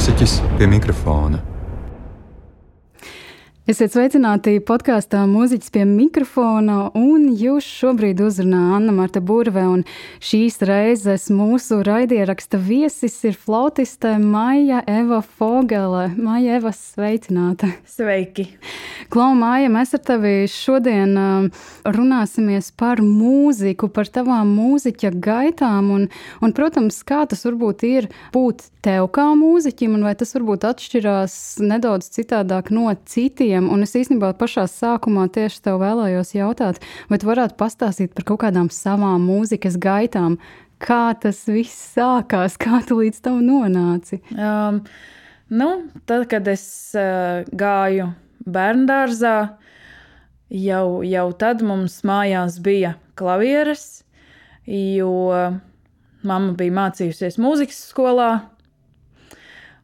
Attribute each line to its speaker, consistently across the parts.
Speaker 1: mūziķis pie mikrofona.
Speaker 2: Esiet sveicināti podkāstā Mūziķis pie mikrofona, un jūs šobrīd uzrunā Anna Marta Burve, un šīs reizes mūsu raidieraksta viesis ir flautiste Maija Eva Fogele. Maija Eva, sveicināta!
Speaker 3: Sveiki!
Speaker 2: Klau, Maija, mēs ar tevi šodien um, runāsimies par mūziku, par tavām mūziķa gaitām, un, un protams, kā tas varbūt ir būt tev kā mūziķim, un vai tas varbūt atšķirās nedaudz citādāk no citiem cilvēkiem. Un es īstenībā pašā sākumā tieši tev vēlējos jautāt, vai tu varētu pastāstīt par kaut kādām savām mūzikas gaitām, kā tas viss sākās, kā tu līdz tam nonāci?
Speaker 3: Um, nu, tad, kad es uh, gāju bērngārzā, jau, jau tad mums mājās bija klavieres, jo mamma bija mācījusies mūzikas skolā.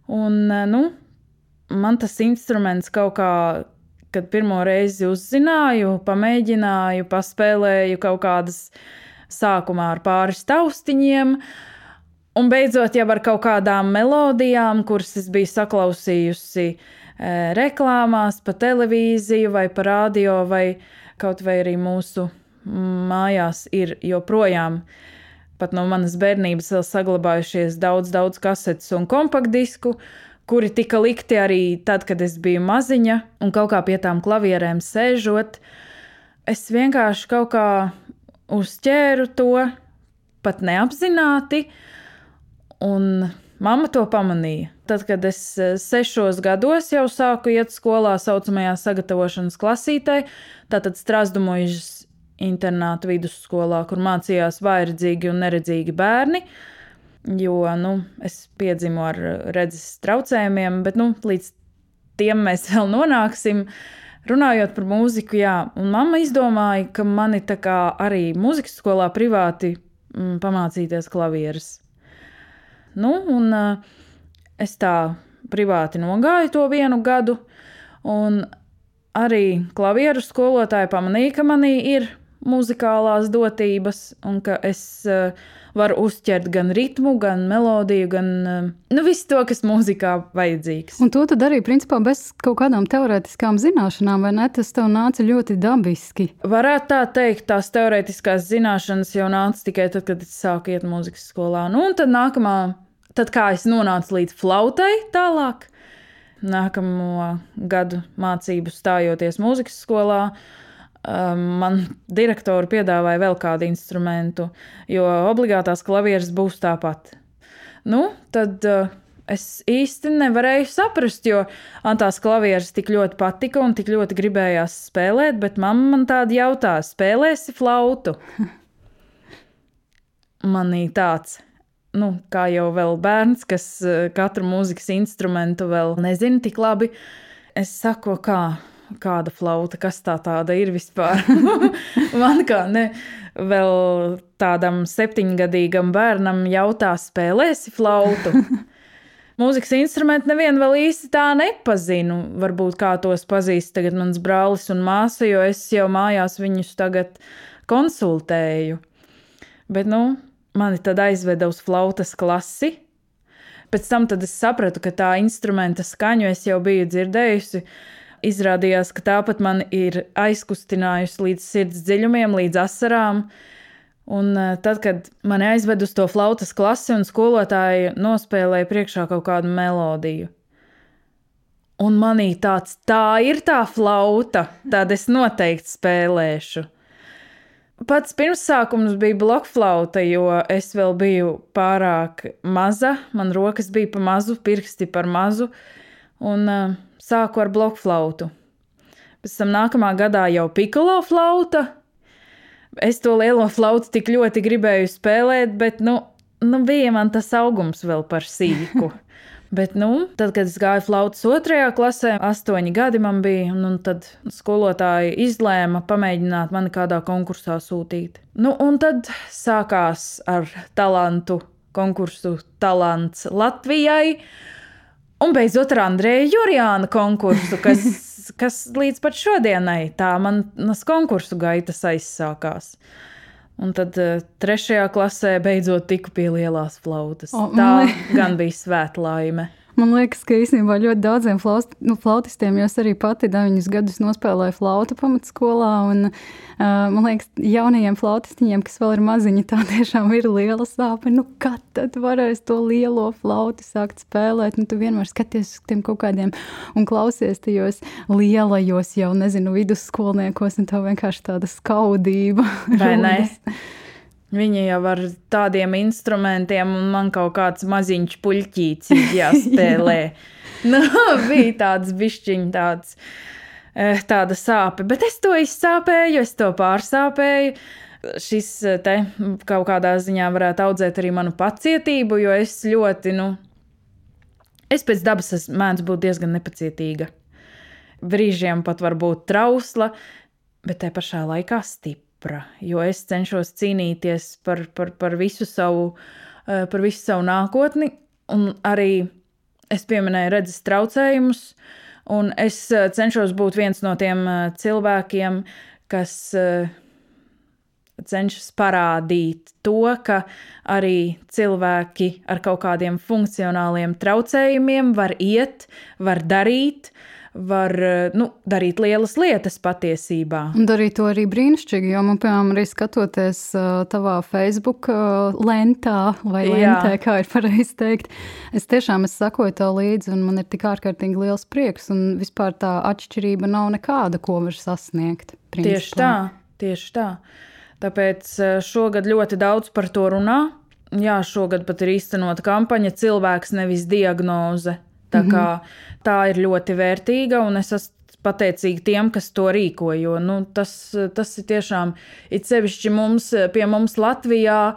Speaker 3: Un, uh, nu, man tas instruments kaut kā, kad pirmo reizi uzzināju, pamēģināju, paspēlēju kaut kādas sākumā ar pāris taustiņiem. Un beidzot, jau ar kaut kādām melodijām, kuras es biju saklausījusi e, reklāmās, pa televīziju, vai pa radio, vai kaut vai arī mūsu mājās ir joprojām pat no manas bērnības saglabājušies daudz, daudz kasetes un kompaktdisku, kuri tika likti arī tad, kad es biju maziņa, un kaut kā pie tām klavierēm sēžot, es vienkārši kaut kā uzķēru to, pat neapzināti, un mamma to pamanīja. Tad, kad es eh, sešos gados jau sāku iet skolā, saucamajā sagatavošanas klasītē, tātad Strasdumojas internāta vidusskolā, kur mācījās vājredzīgi un neredzīgi bērni, uh, jo nu, es piedzimu ar redzes traucējumiem, bet nu, līdz tiem mēs vēl nonāksim. Runājot par mūziku, jā, un mamma izdomāja, ka mani tā kā arī mūzikas skolā privāti mm, pamācīties klavieres. Nu, un uh, es tā privāti nogāju to vienu gadu, un arī klavieru skolotāja pamanīja, ka manī ir muzikālās dotības, un ka es uh, varu uzķert gan ritmu, gan melodiju, gan uh, nu, visu to, kas mūzikā vajadzīgs.
Speaker 2: Un to tu darīji principā bez kaut kādām teorētiskām zināšanām, vai ne? Tas tev nāca ļoti dabiski.
Speaker 3: Varētu tā teikt, tās teorētiskās zināšanas jau nāca tikai tad, kad es sāku iet mūzikas skolā. Nu, un tad nākamā, tad kā es nonācu līdz flautai tālāk. Nākamo gadu mācību stājoties mūzikas skolā, man direktori piedāvāja vēl kādu instrumentu, jo obligātās klavieres būs tāpat. Nu, tad uh, es īsti nevarēju saprast, jo man tās klavieres tik ļoti patika un tik ļoti gribējās spēlēt, bet mamma man tādu jautāja, spēlēsi flautu? Manī tāds. Nu, kā jau vēl bērns, kas uh, katru mūzikas instrumentu vēl nezina tik labi, es saku, kā kāda flauta, kas tā tāda ir vispār. Man kā ne, vēl tādam septiņgadīgam bērnam jautā, spēlēsi flautu. Mūzikas instrumentu nevienu vēl īsti tā nepazinu. Varbūt kā tos pazīst tagad mans brālis un māsa, jo es jau mājās viņus tagad konsultēju. Bet, nu, mani tad aizveda uz flautas klasi. Pēc tam es sapratu, ka tā instrumenta skaņu es jau biju dzirdējusi izrādījās, ka tāpat man ir aizkustinājusi līdz sirds dziļumiem, līdz asarām. Un eh, tad, kad mani aizved uz to flautas klasi un skolotāji nospēlēja priekšā kaut kādu melodiju. Un manī tāds, tā ir tā flauta, tad es noteikti spēlēšu. Pats pirmsākums bija blokflauta, jo es vēl biju pārāk maza, man rokas bija pa mazu, pirksti par mazu. Un uh, sāku ar blokflautu. Pēc tam nākamā gadā jau pikolo flauta. Es to lielo flautu tik ļoti gribēju spēlēt, bet nu, nu bija man tas augums vēl par sīku. Bet, nu, tad, kad es gāju flautas otrajā klasē, astoņi gadi man bija, un tad skolotāji izlēma pamēģināt mani kādā konkursā sūtīt. Nu, un tad sākās ar talantu konkursu Talants Latvijai. Un beidzot ar Andreju Jurijānu konkursu, kas, kas līdz pat šodienai tā manas konkursu gaitas aizsākās. Un tad uh, trešajā klasē beidzot tiku pie lielās flautas. O, tā gan bija svētlaime.
Speaker 2: Man liekas, ka īstenībā ļoti daudziem flaust, nu, flautistiem, jo es arī pati deviņus gadus nospēlēju flautu pamatskolā. Un, uh, man liekas, jaunajiem flautistiņiem, kas vēl ir maziņi, tā tiešām ir liela sāpe. Nu, kad tad varēs to lielo flautu sākt spēlēt? Nu, tu vienmēr skaties uz tiem kaut kādiem un klausies tajos lielajos, jau nezinu, vidusskolniekos, un tev vienkārši tāda skaudība.
Speaker 3: Vai ne? Viņi jau ar tādiem instrumentiem, un man kaut kāds maziņš puļķīts jāspēlē. nu, bija tāds bišķiņš, tāds, eh, tāda sāpe, bet es to izsāpēju, es to pārsāpēju. Šis eh, te kaut kādā ziņā varētu audzēt arī manu pacietību, jo es ļoti, nu, es pēc dabas mēdzu būt diezgan nepacietīga. Brīžiem pat var būt trausla, bet te pašā laikā stipra stipra, jo es cenšos cīnīties par, par, par, visu, savu, eh, par visu savu nākotni. Un arī es pieminēju redzes traucējumus, un es eh, cenšos būt viens no tiem eh, cilvēkiem, kas cenšas parādīt to, ka arī cilvēki ar kaut kādiem funkcionāliem traucējumiem var iet, var darīt, uh, var nu, darīt lielas lietas patiesībā.
Speaker 2: Un darīt to arī brīnišķīgi, jo man, piemēram, arī skatoties tavā Facebook lentā, vai lentē, Jā. kā ir pareizi teikt, es tiešām es sakoju tev līdzi, un man ir tik ārkārtīgi liels prieks, un vispār tā atšķirība nav nekāda, ko var sasniegt.
Speaker 3: Principā. Tieši tā, tieši tā. Tāpēc šogad ļoti daudz par to runā. Jā, šogad pat ir īstenota kampaņa Cilvēks nevis diagnoze. Tā, mm -hmm. kā, tā ir ļoti vērtīga, un es esmu pateicīga tiem, kas to rīko. Jo nu, tas, tas ir tiešām it sevišķi mums, pie mums Latvijā.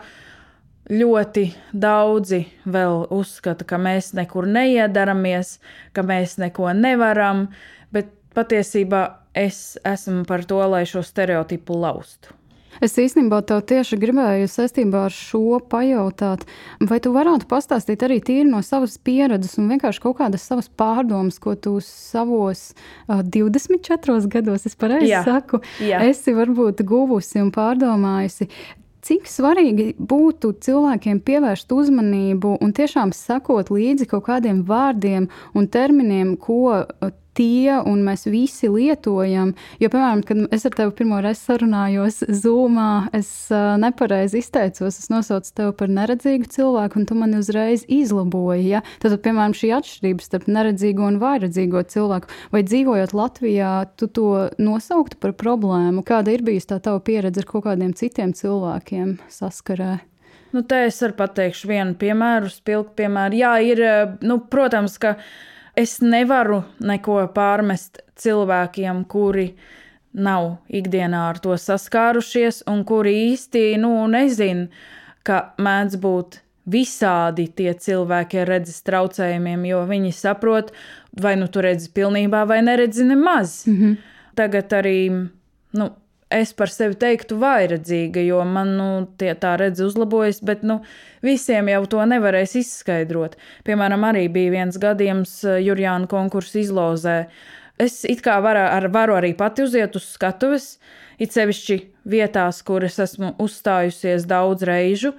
Speaker 3: Ļoti daudzi vēl uzskata, ka mēs nekur neiedaramies, ka mēs neko nevaram, bet patiesībā es esmu par to, lai šo stereotipu laustu.
Speaker 2: Es īstenībā tev tieši gribēju saistībā ar šo pajautāt, vai tu varētu pastāstīt arī tīri no savas pieredzes un vienkārši kaut kādas savas pārdomas, ko tu savos uh, 24 gados, es pareizi saku, Jā. esi varbūt guvusi un pārdomājusi. Cik svarīgi būtu cilvēkiem pievērst uzmanību un tiešām sakot līdzi kaut kādiem vārdiem un terminiem, ko tie un mēs visi lietojam. Jo, piemēram, kad es ar tevi pirmo reizi sarunājos Zoomā, es nepareizi izteicos, es nosaucu tevi par neredzīgu cilvēku, un tu mani uzreiz izlaboji. Ja? Tad, piemēram, šī atšķirība starp neredzīgo un vairedzīgo cilvēku, vai dzīvojot Latvijā, tu to nosauktu par problēmu? Kāda ir bijusi tā tava pieredze ar kaut kādiem citiem cilvēkiem saskarē?
Speaker 3: Nu, te es varu pateikt vienu piemēru, spilgtu piemēru. Jā, ir, nu, protams, ka es nevaru neko pārmest cilvēkiem, kuri nav ikdienā ar to saskārušies un kuri īsti nu, nezina, ka mēdz būt visādi tie cilvēki ar redzes traucējumiem, jo viņi saprot, vai nu tu redzi pilnībā, vai neredzi nemaz. Mm -hmm. Tagad arī nu, es par sevi teiktu vairedzīga, jo man nu, tie, tā redze uzlabojas, bet nu, visiem jau to nevarēs izskaidrot. Piemēram, arī bija viens gadījums eh, Jurjāna konkursu izlozē. Es it kā varu, ar, varu arī pati uziet uz skatuves, it sevišķi vietās, kur es esmu uzstājusies daudz reižu.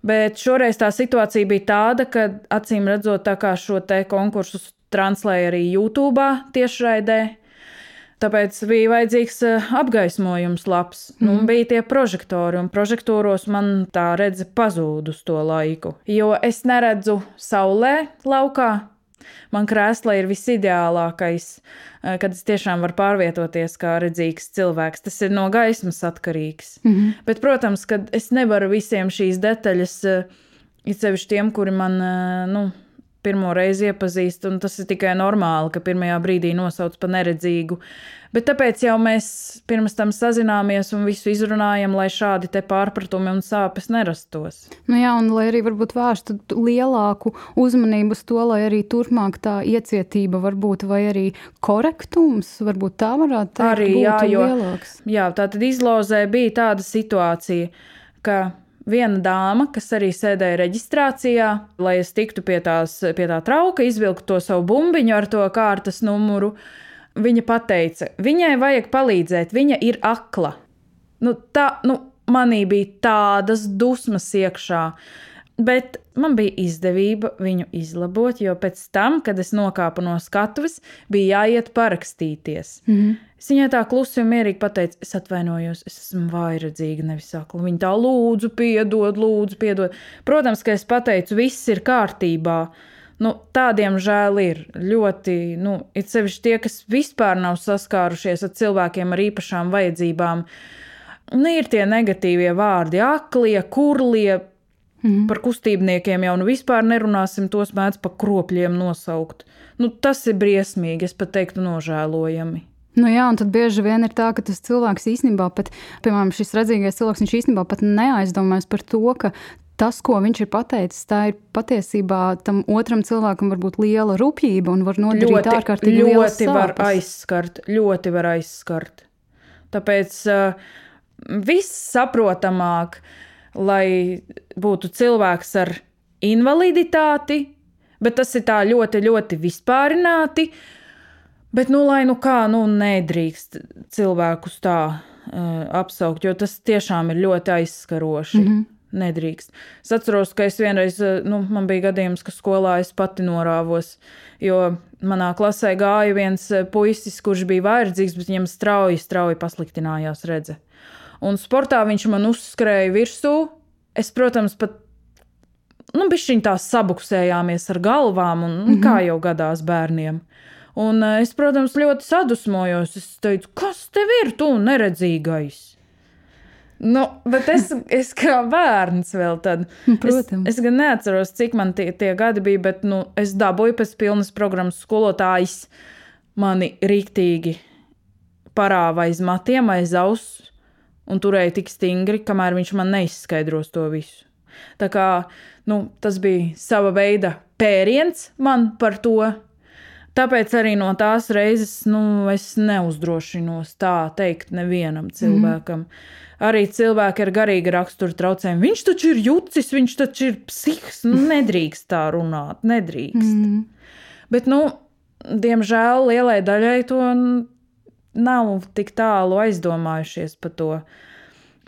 Speaker 3: Bet šoreiz tā situācija bija tāda, ka acīm redzot, tā kā šo te konkursu translēja arī YouTube tiešraidē, Tāpēc bija vajadzīgs eh, apgaismojums labs. Mm. Nu, mhm. bija tie prožektori, un prožektoros man tā redze pazūd uz to laiku. Jo es neredzu saulē laukā. Man krēsla ir visideālākais, eh, kad es tiešām varu pārvietoties kā redzīgs cilvēks. Tas ir no gaismas atkarīgs. Mm -hmm. Bet, protams, ka es nevaru visiem šīs detaļas, eh, it sevišķi tiem, kuri man, nu, pirmo reizi iepazīst, un tas ir tikai normāli, ka pirmajā brīdī nosauc par neredzīgu. Bet tāpēc jau mēs pirms tam sazināmies un visu izrunājam, lai šādi pārpratumi un sāpes nerastos.
Speaker 2: Nu jā, un lai arī varbūt vērstu lielāku uzmanību uz to, lai arī turpmāk tā iecietība varbūt vai arī korektums, varbūt tā varētu teikt, arī, jā, jo, lielāks.
Speaker 3: Jā, tā tad izlozē bija tāda situācija, ka viena dāma, kas arī sēdēja reģistrācijā, lai es tiktu pie, tās, pie tā trauka, izvilku to savu bumbiņu ar to kārtas numuru. Viņa teica, viņai vajag palīdzēt, viņa ir akla. Nu, tā, nu, manī bija tādas dusmas iekšā. Bet man bija izdevība viņu izlabot, jo pēc tam, kad es nokāpu no skatuves, bija jāiet parakstīties. Mm -hmm. Es viņai tā klusi un mierīgi pateicu, es atvainojos, es esmu vairedzīga, nevis sakla. Viņa tā lūdzu, piedod, lūdzu, piedod. Protams, ka es pateicu, viss ir kārtībā. Nu, tādiem žēl ir ļoti, nu, it sevišķi tie, kas vispār nav saskārušies ar cilvēkiem ar īpašām vajadzībām. Nu, ir tie negatīvie vārdi, aklie, kurlie, Mm. Par kustībniekiem jau nu vispār nerunāsim, tos mēdz pa kropļiem nosaukt. Nu, tas ir briesmīgi, es pat teiktu, nožēlojami.
Speaker 2: Nu jā, un tad bieži vien ir tā, ka tas cilvēks īstenībā, pat, piemēram, šis redzīgais cilvēks, viņš īstenībā pat neaizdomājas par to, ka tas, ko viņš ir pateicis, tā ir patiesībā tam otram cilvēkam var būt liela rūpība un var nodarīt ļoti, ārkārtīgi ļoti
Speaker 3: ļoti var aizskart, ļoti var aizskart. Tāpēc uh, viss saprotamāk uh, lai būtu cilvēks ar invaliditāti, bet tas ir tā ļoti, ļoti vispārināti. Bet, nu, lai nu kā, nu, nedrīkst cilvēkus tā uh, apsaukt, jo tas tiešām ir ļoti aizskaroši. Mm -hmm. Nedrīkst. Es atceros, ka es vienreiz, nu, man bija gadījums, ka skolā es pati norāvos, jo manā klasē gāja viens puisis, kurš bija vairdzīgs, bet viņam strauji, strauji pasliktinājās redzes un sportā viņš man uzskrēja virsū. Es, protams, pat nu, bišķiņ tā sabuksējāmies ar galvām, un, mm -hmm. kā jau gadās bērniem. Un eh, es, protams, ļoti sadusmojos. Es teicu, kas tev ir, tu neredzīgais? Nu, bet es, es kā bērns vēl tad.
Speaker 2: Protams.
Speaker 3: Es, es gan neatceros, cik man tie, tie gadi bija, bet nu, es dabūju pēc pilnas programmas skolotājs mani rīktīgi parāva aiz matiem, aiz auss un turēju tik stingri, kamēr viņš man neizskaidros to visu. Tā kā nu, tas bija sava veida pēriens man par to. Tāpēc arī no tās reizes nu, es neuzdrošinos tā teikt nevienam cilvēkam. Mm. Arī cilvēki ar garīga rakstura traucējumiem. Viņš taču ir jucis, viņš taču ir psihs. Nu, nedrīkst tā runāt, nedrīkst. Mm. Bet, nu, diemžēl lielai daļai to nav tik tālu aizdomājušies par to.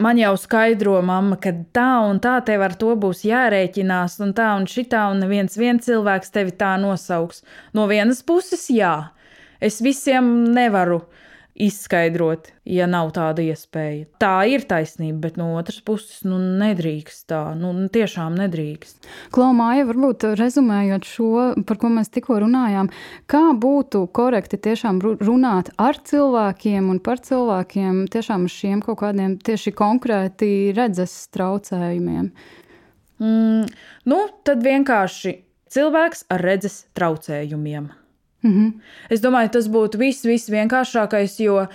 Speaker 3: Man jau skaidro, mamma, ka tā un tā tev ar to būs jārēķinās, un tā un šitā, un neviens viens cilvēks tevi tā nosauks. No vienas puses, jā, es visiem nevaru izskaidrot, ja nav tāda iespēja. Tā ir taisnība, bet no otras puses, nu, nedrīkst tā. Nu, tiešām nedrīkst.
Speaker 2: Klaumāja, varbūt rezumējot šo, par ko mēs tikko runājām, kā būtu korekti tiešām runāt ar cilvēkiem un par cilvēkiem tiešām šiem kaut kādiem tieši konkrēti redzes traucējumiem?
Speaker 3: Mm, nu, tad vienkārši cilvēks ar redzes traucējumiem. Mm -hmm. Es domāju, tas būtu viss, viss vienkāršākais, jo,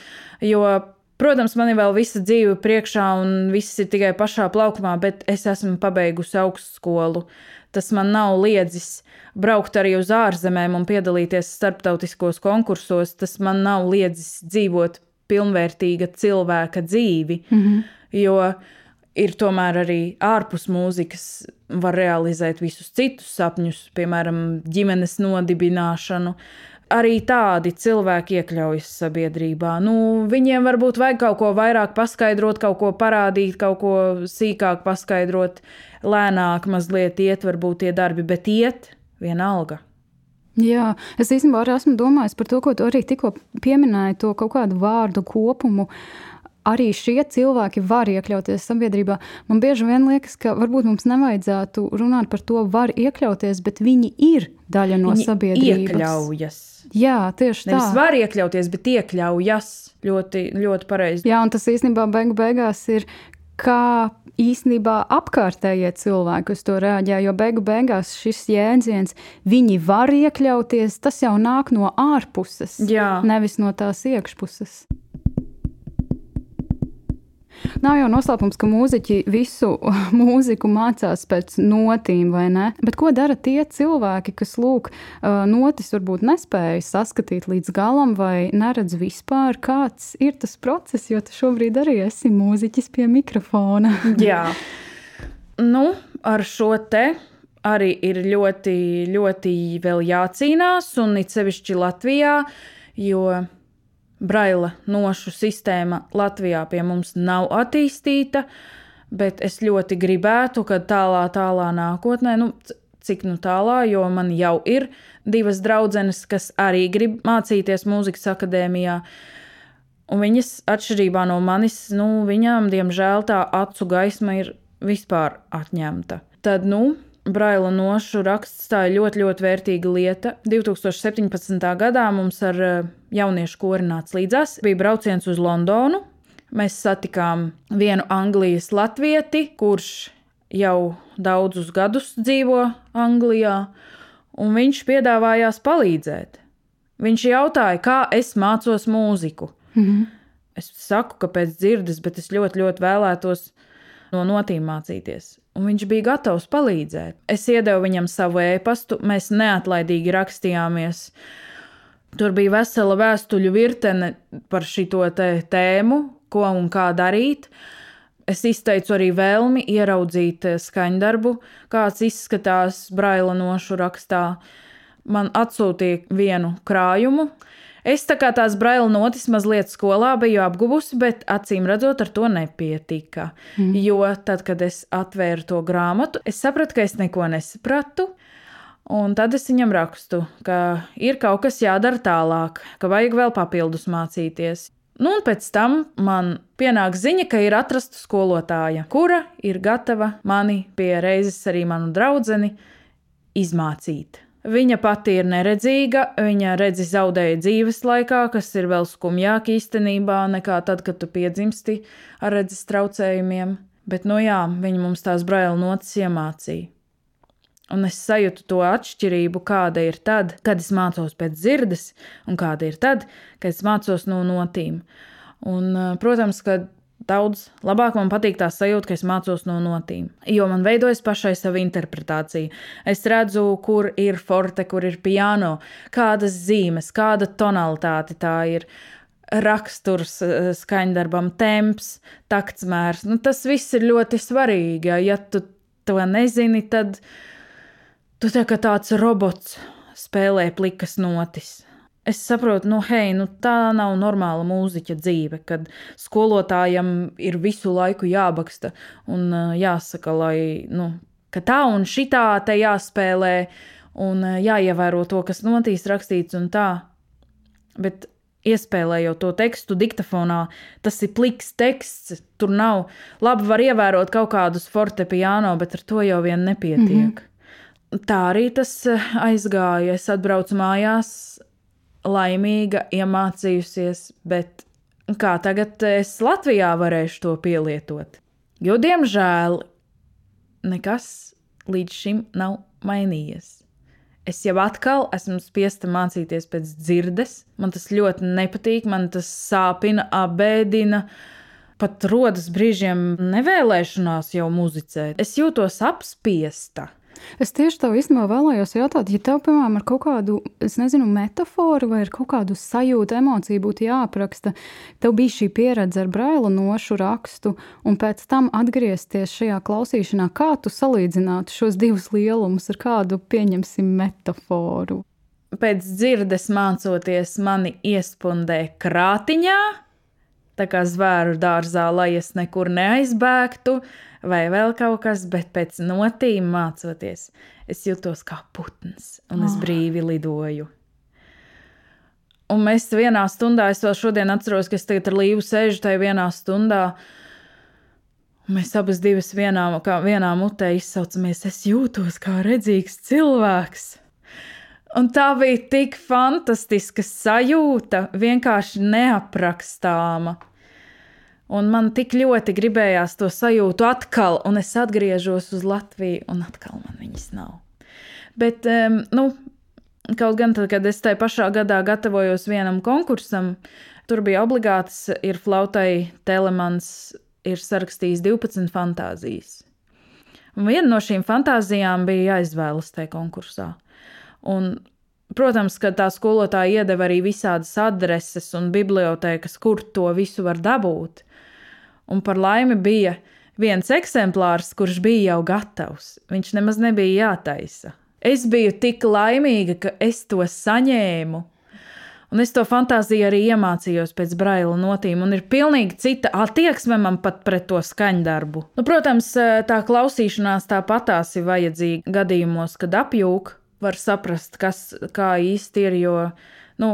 Speaker 3: jo, protams, man ir vēl visa dzīve priekšā, un viss ir tikai pašā plaukumā, bet es esmu pabeigusi augstskolu. Tas man nav liedzis braukt arī uz ārzemēm un piedalīties starptautiskos konkursos. Tas man nav liedzis dzīvot pilnvērtīga cilvēka dzīvi. Mm -hmm. Jo ir tomēr arī ārpus mūzikas var realizēt visus citus sapņus, piemēram, ģimenes nodibināšanu. Arī tādi cilvēki iekļaujas sabiedrībā. Nu, viņiem varbūt vajag kaut ko vairāk paskaidrot, kaut ko parādīt, kaut ko sīkāk paskaidrot, lēnāk mazliet iet, varbūt tie darbi, bet iet vienalga.
Speaker 2: Jā, es īstenībā arī esmu domājis par to, ko tu arī tikko pieminēji, to kaut kādu vārdu kopumu. Uh, arī šie cilvēki var iekļauties sabiedrībā. Man bieži vien liekas, ka varbūt mums nevajadzētu runāt par to, var iekļauties, bet viņi ir daļa no viņi sabiedrības.
Speaker 3: Iekļaujas.
Speaker 2: Jā, tieši
Speaker 3: Nevis tā. Nevis var iekļauties, bet iekļaujas ļoti, ļoti pareizi.
Speaker 2: Jā, un tas īstenībā beigu beigās ir. Kā īstenībā apkārtējie cilvēki uz to reaģē, jo beigu beigās šis jēdziens, viņi var iekļauties, tas jau nāk no ārpuses, Jā. nevis no tās iekšpuses. Nav jau noslēpums, ka mūziķi visu mūziku mācās pēc notīm, vai ne? Bet ko dara tie cilvēki, kas lūk, notis varbūt nespēja saskatīt līdz galam vai neredz vispār, kāds ir tas process, jo tu šobrīd arī esi mūziķis pie mikrofona.
Speaker 3: Jā. Nu, ar šo te arī ir ļoti, ļoti vēl jācīnās, un it sevišķi Latvijā, jo Braila nošu sistēma Latvijā pie mums nav attīstīta. bet es ļoti gribētu, ka tālā, tālā nākotnē, nu, cik nu tālā, jo man jau ir divas draudzenes, kas arī grib mācīties mūzikas akadēmijā. Un viņas, atšķirībā no manis, nu, viņām, diemžēl, tā acu gaisma ir vispār atņemta. Tad, nu, Braila nošu raksts tā ir ļoti, ļoti vērtīga lieta. 2017. gadā mums ar eh, jauniešu kori nāca līdzās. Bija brauciens uz Londonu. Mēs satikām vienu Anglijas latvieti, kurš jau daudzus gadus dzīvo Anglijā, un viņš piedāvājās palīdzēt. Viņš jautāja, kā es mācos mūziku. Mm -hmm. Es saku, ka pēc dzirdes, bet es ļoti, ļoti vēlētos no notīm mācīties. Un viņš bija gatavs palīdzēt. Es iedevu viņam savu e-pastu, mēs neatlaidīgi rakstījāmies. Tur bija vesela vēstuļu virkne par šo tēmu, ko un kā darīt. Es izteicu arī vēlmi ieraudzīt eh, skaņdarbu, kāds izskatās braila nošu rakstā. Man atsūtīja vienu krājumu. Es tā kā tās braila notis mazliet skolā biju apguvusi, bet acīm redzot, ar to nepietika. Mm. Jo tad, kad es atvēru to grāmatu, es sapratu, ka es neko nesapratu. Un tad es viņam rakstu, ka ir kaut kas jādara tālāk, ka vajag vēl papildus mācīties. Nu, un pēc tam man pienāk ziņa, ka ir atrasta skolotāja, kura ir gatava mani pie reizes arī manu draugu izmācīt. Viņa pati ir neredzīga, viņa redzi zaudēja dzīves laikā, kas ir vēl skumjāk īstenībā nekā tad, kad tu piedzimsti ar redzes traucējumiem. Bet, nu jā, viņa mums tās braila notis iemācīja. Un es sajūtu to atšķirību, kāda ir tad, kad es mācos pēc dzirdes, un kāda ir tad, kad es mācos no notīm. Un, eh, protams, ka daudz labāk man patīk tā sajūta, ka es mācos no notīm. Jo man veidojas pašai sava interpretācija. Es redzu, kur ir forte, kur ir piano, kādas zīmes, kāda tonalitāte tā ir. Raksturs eh, skaņdarbam, temps, taktsmērs. Nu, tas viss ir ļoti svarīgi. Ja tu to nezini, tad Tu tā kā tāds robots spēlē plikas notis. Es saprotu, nu, hei, nu, tā nav normāla mūziķa dzīve, kad skolotājam ir visu laiku jābaksta un uh, jāsaka, lai, nu, ka tā un šitā te jāspēlē un uh, jāievēro to, kas notīs rakstīts un tā. Bet iespēlējot to tekstu diktafonā, tas ir pliks teksts. Tur nav labi, var ievērot kaut kādus fortepiano, bet ar to jau vien nepietiek. Mm -hmm tā arī tas eh, aizgāja. Es atbraucu mājās, laimīga, iemācījusies, bet kā tagad es Latvijā varēšu to pielietot? Jo, diemžēl, nekas līdz šim nav mainījies. Es jau atkal esmu spiesta mācīties pēc dzirdes. Man tas ļoti nepatīk, man tas sāpina, abēdina. Pat rodas brīžiem nevēlēšanās jau muzicēt. Es jūtos apspiesta.
Speaker 2: Es tieši tev īstenībā vēlējos jautāt, ja tev, piemēram, ar kaut kādu, es nezinu, metaforu vai kaut kādu sajūtu, emociju būtu jāapraksta, tev bija šī pieredze ar braila nošu rakstu, un pēc tam atgriezties šajā klausīšanā, kā tu salīdzinātu šos divus lielumus ar kādu, pieņemsim, metaforu?
Speaker 3: Pēc dzirdes mācoties, mani iespundē krātiņā, tā kā zvēru dārzā, lai es nekur neaizbēgtu, vai vēl kaut kas, bet pēc notīm mācoties, es jutos kā putns un es ah. brīvi lidoju. Un mēs vienā stundā, es vēl šodien atceros, ka es tagad ar Līvu sēžu tajā vienā stundā. Mēs abas divas vienā, vienā mutē izsaucamies, es jūtos kā redzīgs cilvēks. Un tā bija tik fantastiska sajūta, vienkārši neaprakstāma. Un man tik ļoti gribējās to sajūtu atkal, un es atgriežos uz Latviju, un atkal man viņas nav. Bet, um, nu, kaut gan tad, kad es tajā pašā gadā gatavojos vienam konkursam, tur bija obligāts, ir flautai Telemans, ir sarakstījis 12 fantāzijas. Un viena no šīm fantāzijām bija jāizvēlas tajā konkursā. Un, protams, ka tā skolotāja iedeva arī visādas adreses un bibliotekas, kur to visu var dabūt un par laimi bija viens eksemplārs, kurš bija jau gatavs. Viņš nemaz nebija jātaisa. Es biju tik laimīga, ka es to saņēmu. Un es to fantāziju arī iemācījos pēc braila notīm, un ir pilnīgi cita attieksme man pat pret to skaņdarbu. Nu, protams, tā klausīšanās tāpatās ir vajadzīga gadījumos, kad apjūk, var saprast, kas kā īsti ir, jo, nu,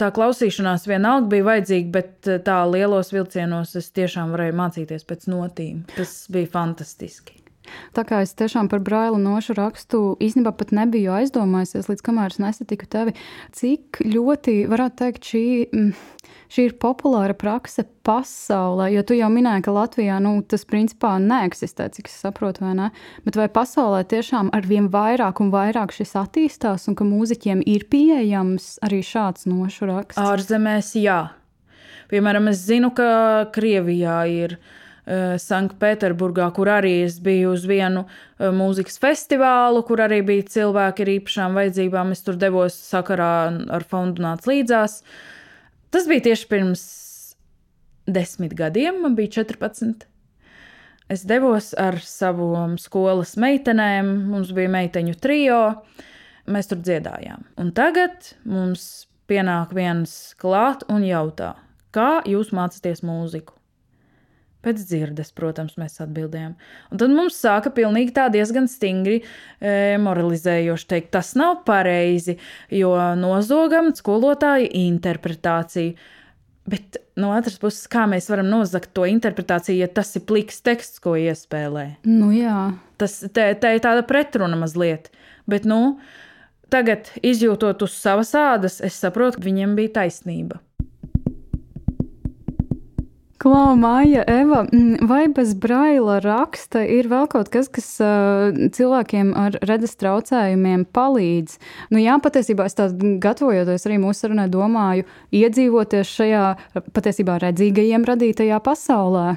Speaker 3: tā klausīšanās vienalga bija vajadzīga, bet tā lielos vilcienos es tiešām varēju mācīties pēc notīm. Tas bija fantastiski.
Speaker 2: Tā kā es tiešām par braila nošu rakstu īstenībā pat nebiju aizdomājusies, līdz kamēr es nesatiku tevi, cik ļoti, varētu teikt, šī, mm, šī ir populāra prakse pasaulē. Jo tu jau minēji, ka Latvijā nu, tas principā neeksistē, cik es saprotu, vai ne? Bet vai pasaulē tiešām ar vien vairāk un vairāk šis attīstās un ka mūziķiem ir pieejams arī šāds nošu raksts?
Speaker 3: Ārzemēs, jā. Piemēram, es zinu, ka Krievijā ir Eh, Sanktpēterburgā, kur arī es biju uz vienu eh, mūzikas festivālu, kur arī bija cilvēki ar īpašām vajadzībām. Es tur devos sakarā ar fondu nāc līdzās. Tas bija tieši pirms desmit gadiem, man bija 14. Es devos ar savām skolas meitenēm, mums bija meiteņu trijo, mēs tur dziedājām. Un tagad mums pienāk viens klāt un jautā, kā jūs mācāties mūziku? Pēc dzirdes, protams, mēs atbildējām. Un tad mums sāka pilnīgi tā diezgan stingri e, moralizējoši teikt, tas nav pareizi, jo nozogam skolotāja interpretāciju. Bet no otras puses, kā mēs varam nozagt to interpretāciju, ja tas ir pliks teksts, ko iespēlē?
Speaker 2: Nu, jā.
Speaker 3: Tas te, te ir tāda pretruna mazliet. Bet, nu, tagad izjūtot uz savas ādas, es saprotu, ka viņiem bija taisnība.
Speaker 2: Klau, Māja, Eva, mm, vai bez braila raksta ir vēl kaut kas, kas uh, cilvēkiem ar redzes traucējumiem palīdz? Nu, jā, patiesībā es tā gatavojoties arī mūsu sarunai, domāju, iedzīvoties šajā patiesībā redzīgajiem radītajā pasaulē.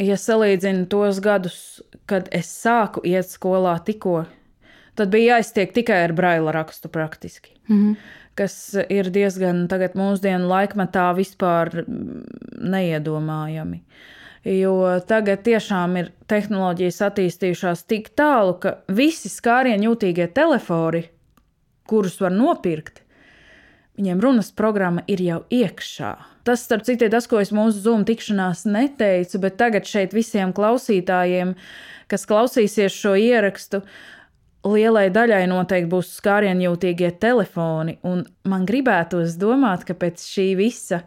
Speaker 3: Ja salīdzinu tos gadus, kad es sāku iet skolā tikko, tad bija jāiztiek tikai ar braila rakstu praktiski. Mm -hmm kas ir diezgan tagad mūsdienu laikmetā vispār neiedomājami. Jo tagad tiešām ir tehnoloģijas attīstījušās tik tālu, ka visi skārienu jūtīgie telefoni, kurus var nopirkt, viņiem runas programma ir jau iekšā. Tas, starp citu, ir tas, ko es mūsu Zoom tikšanās neteicu, bet tagad šeit visiem klausītājiem, kas klausīsies šo ierakstu, lielai daļai noteikti būs skārienjūtīgie telefoni, un man gribētos domāt, ka pēc šī visa,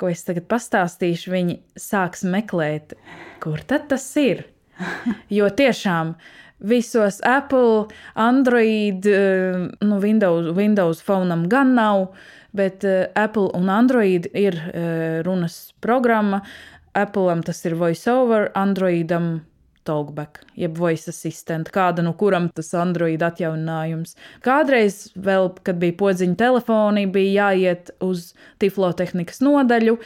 Speaker 3: ko es tagad pastāstīšu, viņi sāks meklēt, kur tad tas ir. Jo tiešām visos Apple, Android, eh, nu, Windows, Windows Phone gan nav, bet eh, Apple un Android ir eh, runas programma. Apple'am tas ir VoiceOver, Androidam Talkback, jeb voice assistant, kāda no kuram tas Android atjauninājums. Kādreiz, vēl, kad bija podziņa telefoni, bija jāiet uz tiflotehnikas nodaļu.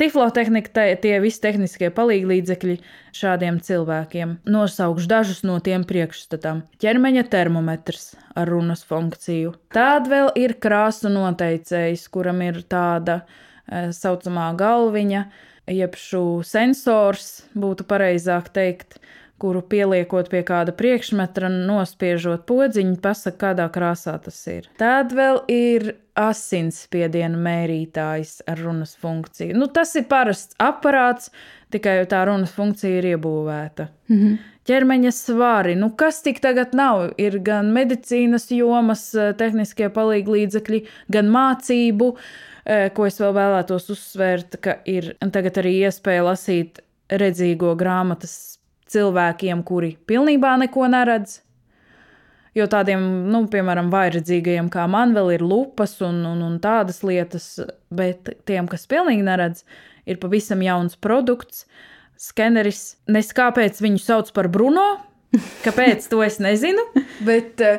Speaker 3: Tiflotehnika tie visi tehniskie palīdzekļi šādiem cilvēkiem. Nosaukšu dažus no tiem priekšstatām. Ķermeņa termometrs ar runas funkciju. Tāda vēl ir krāsu noteicējs, kuram ir tāda e, saucamā galviņa, jeb šo sensors, būtu pareizāk teikt, kuru pieliekot pie kāda priekšmetra, nospiežot podziņu, pasaka, kādā krāsā tas ir. Tad vēl ir asinsspiediena mērītājs ar runas funkciju. Nu, tas ir parasts aparāts, tikai tā runas funkcija ir iebūvēta. Mm -hmm. Ķermeņa svari, nu kas tik tagad nav? Ir gan medicīnas jomas, eh, tehniskie palīdzekļi, gan mācību, eh, ko es vēl vēlētos uzsvērt, ka ir tagad arī iespēja lasīt redzīgo grāmatas cilvēkiem, kuri pilnībā neko neredz. Jo tādiem, nu, piemēram, vairedzīgajiem kā man, vēl ir lupas un, un, un tādas lietas, bet tiem, kas pilnīgi neredz, ir pavisam jauns produkts. Skeneris, nes kāpēc viņu sauc par Bruno, kāpēc to es nezinu, bet e,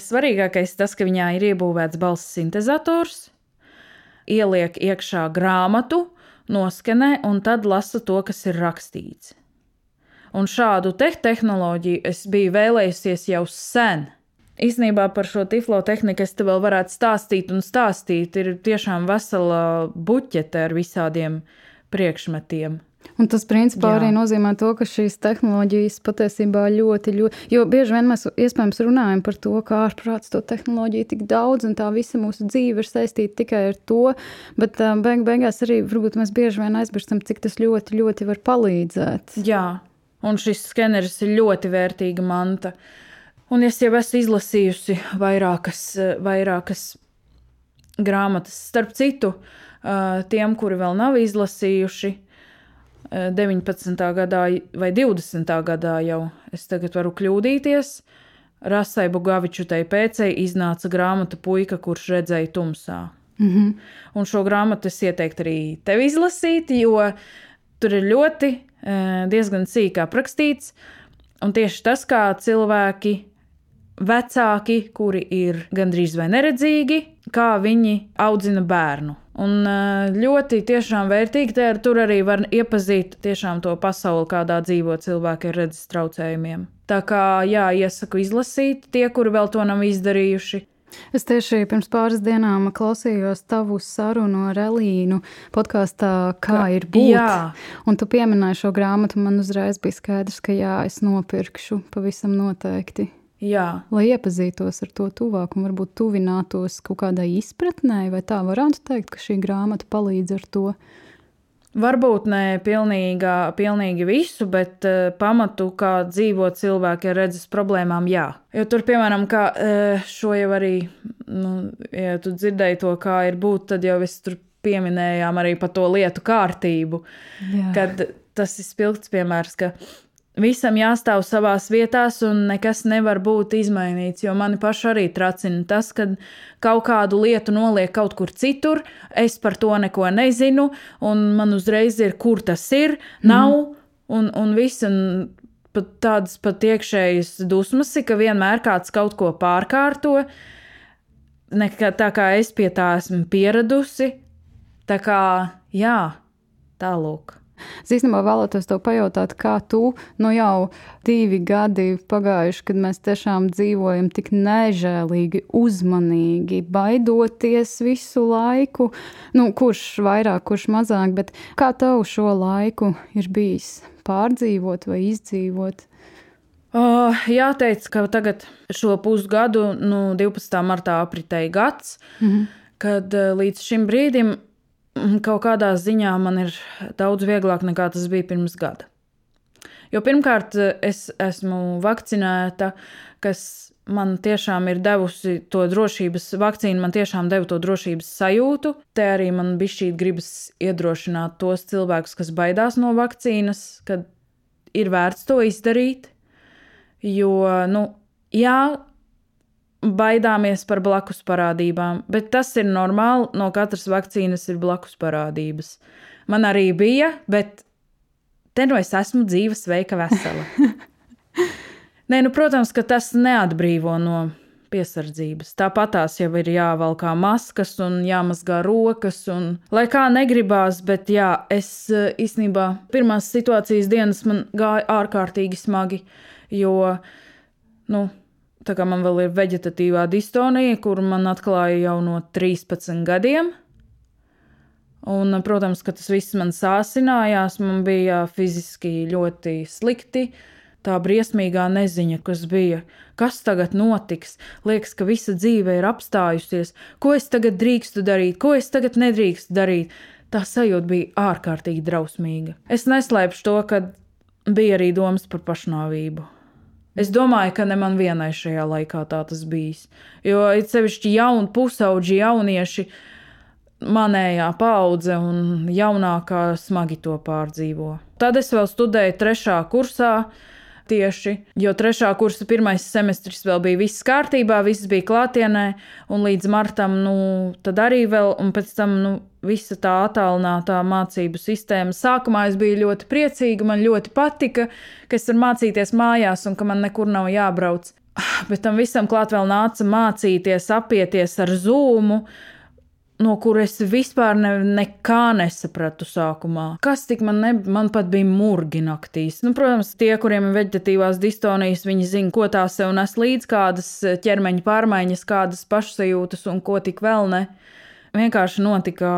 Speaker 3: svarīgākais tas, ka viņā ir iebūvēts balss sintetizators, ieliek iekšā grāmatu, noskenē un tad lasa to, kas ir rakstīts. Un šādu te tehnoloģiju es biju vēlējusies jau sen. Īsnībā par šo tiflo tehniku es te vēl varētu stāstīt un stāstīt. Ir tiešām vesela buķete ar visādiem priekšmetiem.
Speaker 2: Un tas principā
Speaker 3: Jā.
Speaker 2: arī nozīmē to, ka šīs tehnoloģijas patiesībā ļoti, ļoti, jo bieži vien mēs iespējams runājam par to, ka ārprāts to tehnoloģiju tik daudz un tā visa mūsu dzīve ir saistīta tikai ar to, bet beig beigās arī varbūt mēs bieži vien aizmirstam, cik tas ļoti, ļoti var palīdzēt.
Speaker 3: Jā, un šis skeneris ir ļoti vērtīga manta. Un es jau esmu izlasījusi vairākas, vairākas grāmatas. Starp citu, tiem, kuri vēl nav izlasījuši, 19. gadā vai 20. gadā jau es tagad varu kļūdīties. Rasai Bugavičutai pēcei iznāca grāmata Puika, kurš redzēja tumsā.
Speaker 2: Mm -hmm.
Speaker 3: Un šo grāmatu es ieteiktu arī tev izlasīt, jo tur ir ļoti diezgan sīkā aprakstīts. Un tieši tas, kā cilvēki, vecāki, kuri ir gandrīz vai neredzīgi, kā viņi audzina bērnu. Un ļoti tiešām vērtīgi te tur arī var iepazīt tiešām to pasauli, kādā dzīvo cilvēki ar redzes traucējumiem. Tā kā jā, iesaku izlasīt tie, kuri vēl to nav izdarījuši.
Speaker 2: Es tieši pirms pāris dienām klausījos tavu sarunu ar Elīnu podkāstā, kā ir būt. Jā. Un tu pieminēji šo grāmatu, man uzreiz bija skaidrs, ka jā, es nopirkšu pavisam noteikti.
Speaker 3: Jā.
Speaker 2: Lai iepazītos ar to tuvāk un varbūt tuvinātos kaut kādai izpratnē, vai tā varētu teikt, ka šī grāmata palīdz ar to.
Speaker 3: Varbūt ne pilnīgā, pilnīgi visu, bet uh, pamatu, kā dzīvo cilvēki ar redzes problēmām, jā. Jo tur, piemēram, kā, uh, šo jau arī, nu, ja tu dzirdēji to, kā ir būt, tad jau es tur pieminējām arī par to lietu kārtību. Jā. Kad tas ir spilgts piemērs, ka Visam jāstāv savā vietā, un nekas nevar būt izmainīts. Jo mani pašu arī tracina tas, ka kaut kādu lietu noliek kaut kur citur, es par to neko nezinu, un man uzreiz ir, kur tas ir, nav, mm. un, un viss. Un pat tādas pat iekšējas dusmas, ka vienmēr kāds kaut ko pārkārto. Nekā, tā kā es pie tā esmu pieradusi, tā kā jā, tālāk.
Speaker 2: Es īstenībā vēlētos tev pajautāt, kā tu nu jau divi gadi pagājuši, kad mēs tiešām dzīvojam tik nežēlīgi, uzmanīgi, baidoties visu laiku. Nu, kurš vairāk, kurš mazāk, bet kā tev šo laiku ir bijis pārdzīvot vai izdzīvot?
Speaker 3: Uh, jāteic, ka tagad šo pusgadu, nu, 12. martā apritēja gads, mm -hmm. kad uh, līdz šim brīdim kaut kādā ziņā man ir daudz vieglāk nekā tas bija pirms gada. Jo pirmkārt, es esmu vakcinēta, kas man tiešām ir devusi to drošības, vakcīna man tiešām deva to drošības sajūtu. Te arī man bija šī gribas iedrošināt tos cilvēkus, kas baidās no vakcīnas, ka ir vērts to izdarīt. Jo, nu, jā, baidāmies par blakus parādībām, bet tas ir normāli. No katras vakcīnas ir blakus parādības. Man arī bija, bet te nu es esmu dzīva, sveika, vesela. Nē, nu, protams, ka tas neatbrīvo no piesardzības. Tāpat tās jau ir jāvalkā maskas un jāmazgā rokas. Un, lai kā negribās, bet jā, es īstenībā pirmās situācijas dienas man gāja ārkārtīgi smagi, jo, nu, Tā kā man vēl ir vegetatīvā distonija, kur man atklāja jau no 13 gadiem. Un, protams, ka tas viss man sāsinājās, man bija fiziski ļoti slikti. Tā briesmīgā neziņa, kas bija, kas tagad notiks, liekas, ka visa dzīve ir apstājusies. Ko es tagad drīkstu darīt, ko es tagad nedrīkstu darīt? Tā sajūta bija ārkārtīgi drausmīga. Es neslēpšu to, ka bija arī domas par pašnāvību. Es domāju, ka ne man vienai šajā laikā tā tas bijis. Jo it sevišķi jauni pusauģi, jaunieši, manējā paudze un jaunākā smagi to pārdzīvo. Tad es vēl studēju trešā kursā. Tieši, jo trešā kursa pirmais semestris vēl bija viss kārtībā, viss bija klātienē, un līdz martam, nu, tad arī vēl, un pēc tam, nu, visa tā attālinātā mācību sistēma. Sākumā es biju ļoti priecīga, man ļoti patika, ka es varu mācīties mājās un ka man nekur nav jābrauc. Bet tam visam klāt vēl nāca mācīties, apieties ar zūmu, no kuras vispār ne, nekā nesapratu sākumā. Kas tik man, ne, man pat bija murgi naktīs. Nu, protams, tie, kuriem ir veģetatīvās distonijas, viņi zina, ko tā sev nes līdz, kādas ķermeņa pārmaiņas, kādas pašsajūtas un ko tik vēl ne vienkārši notika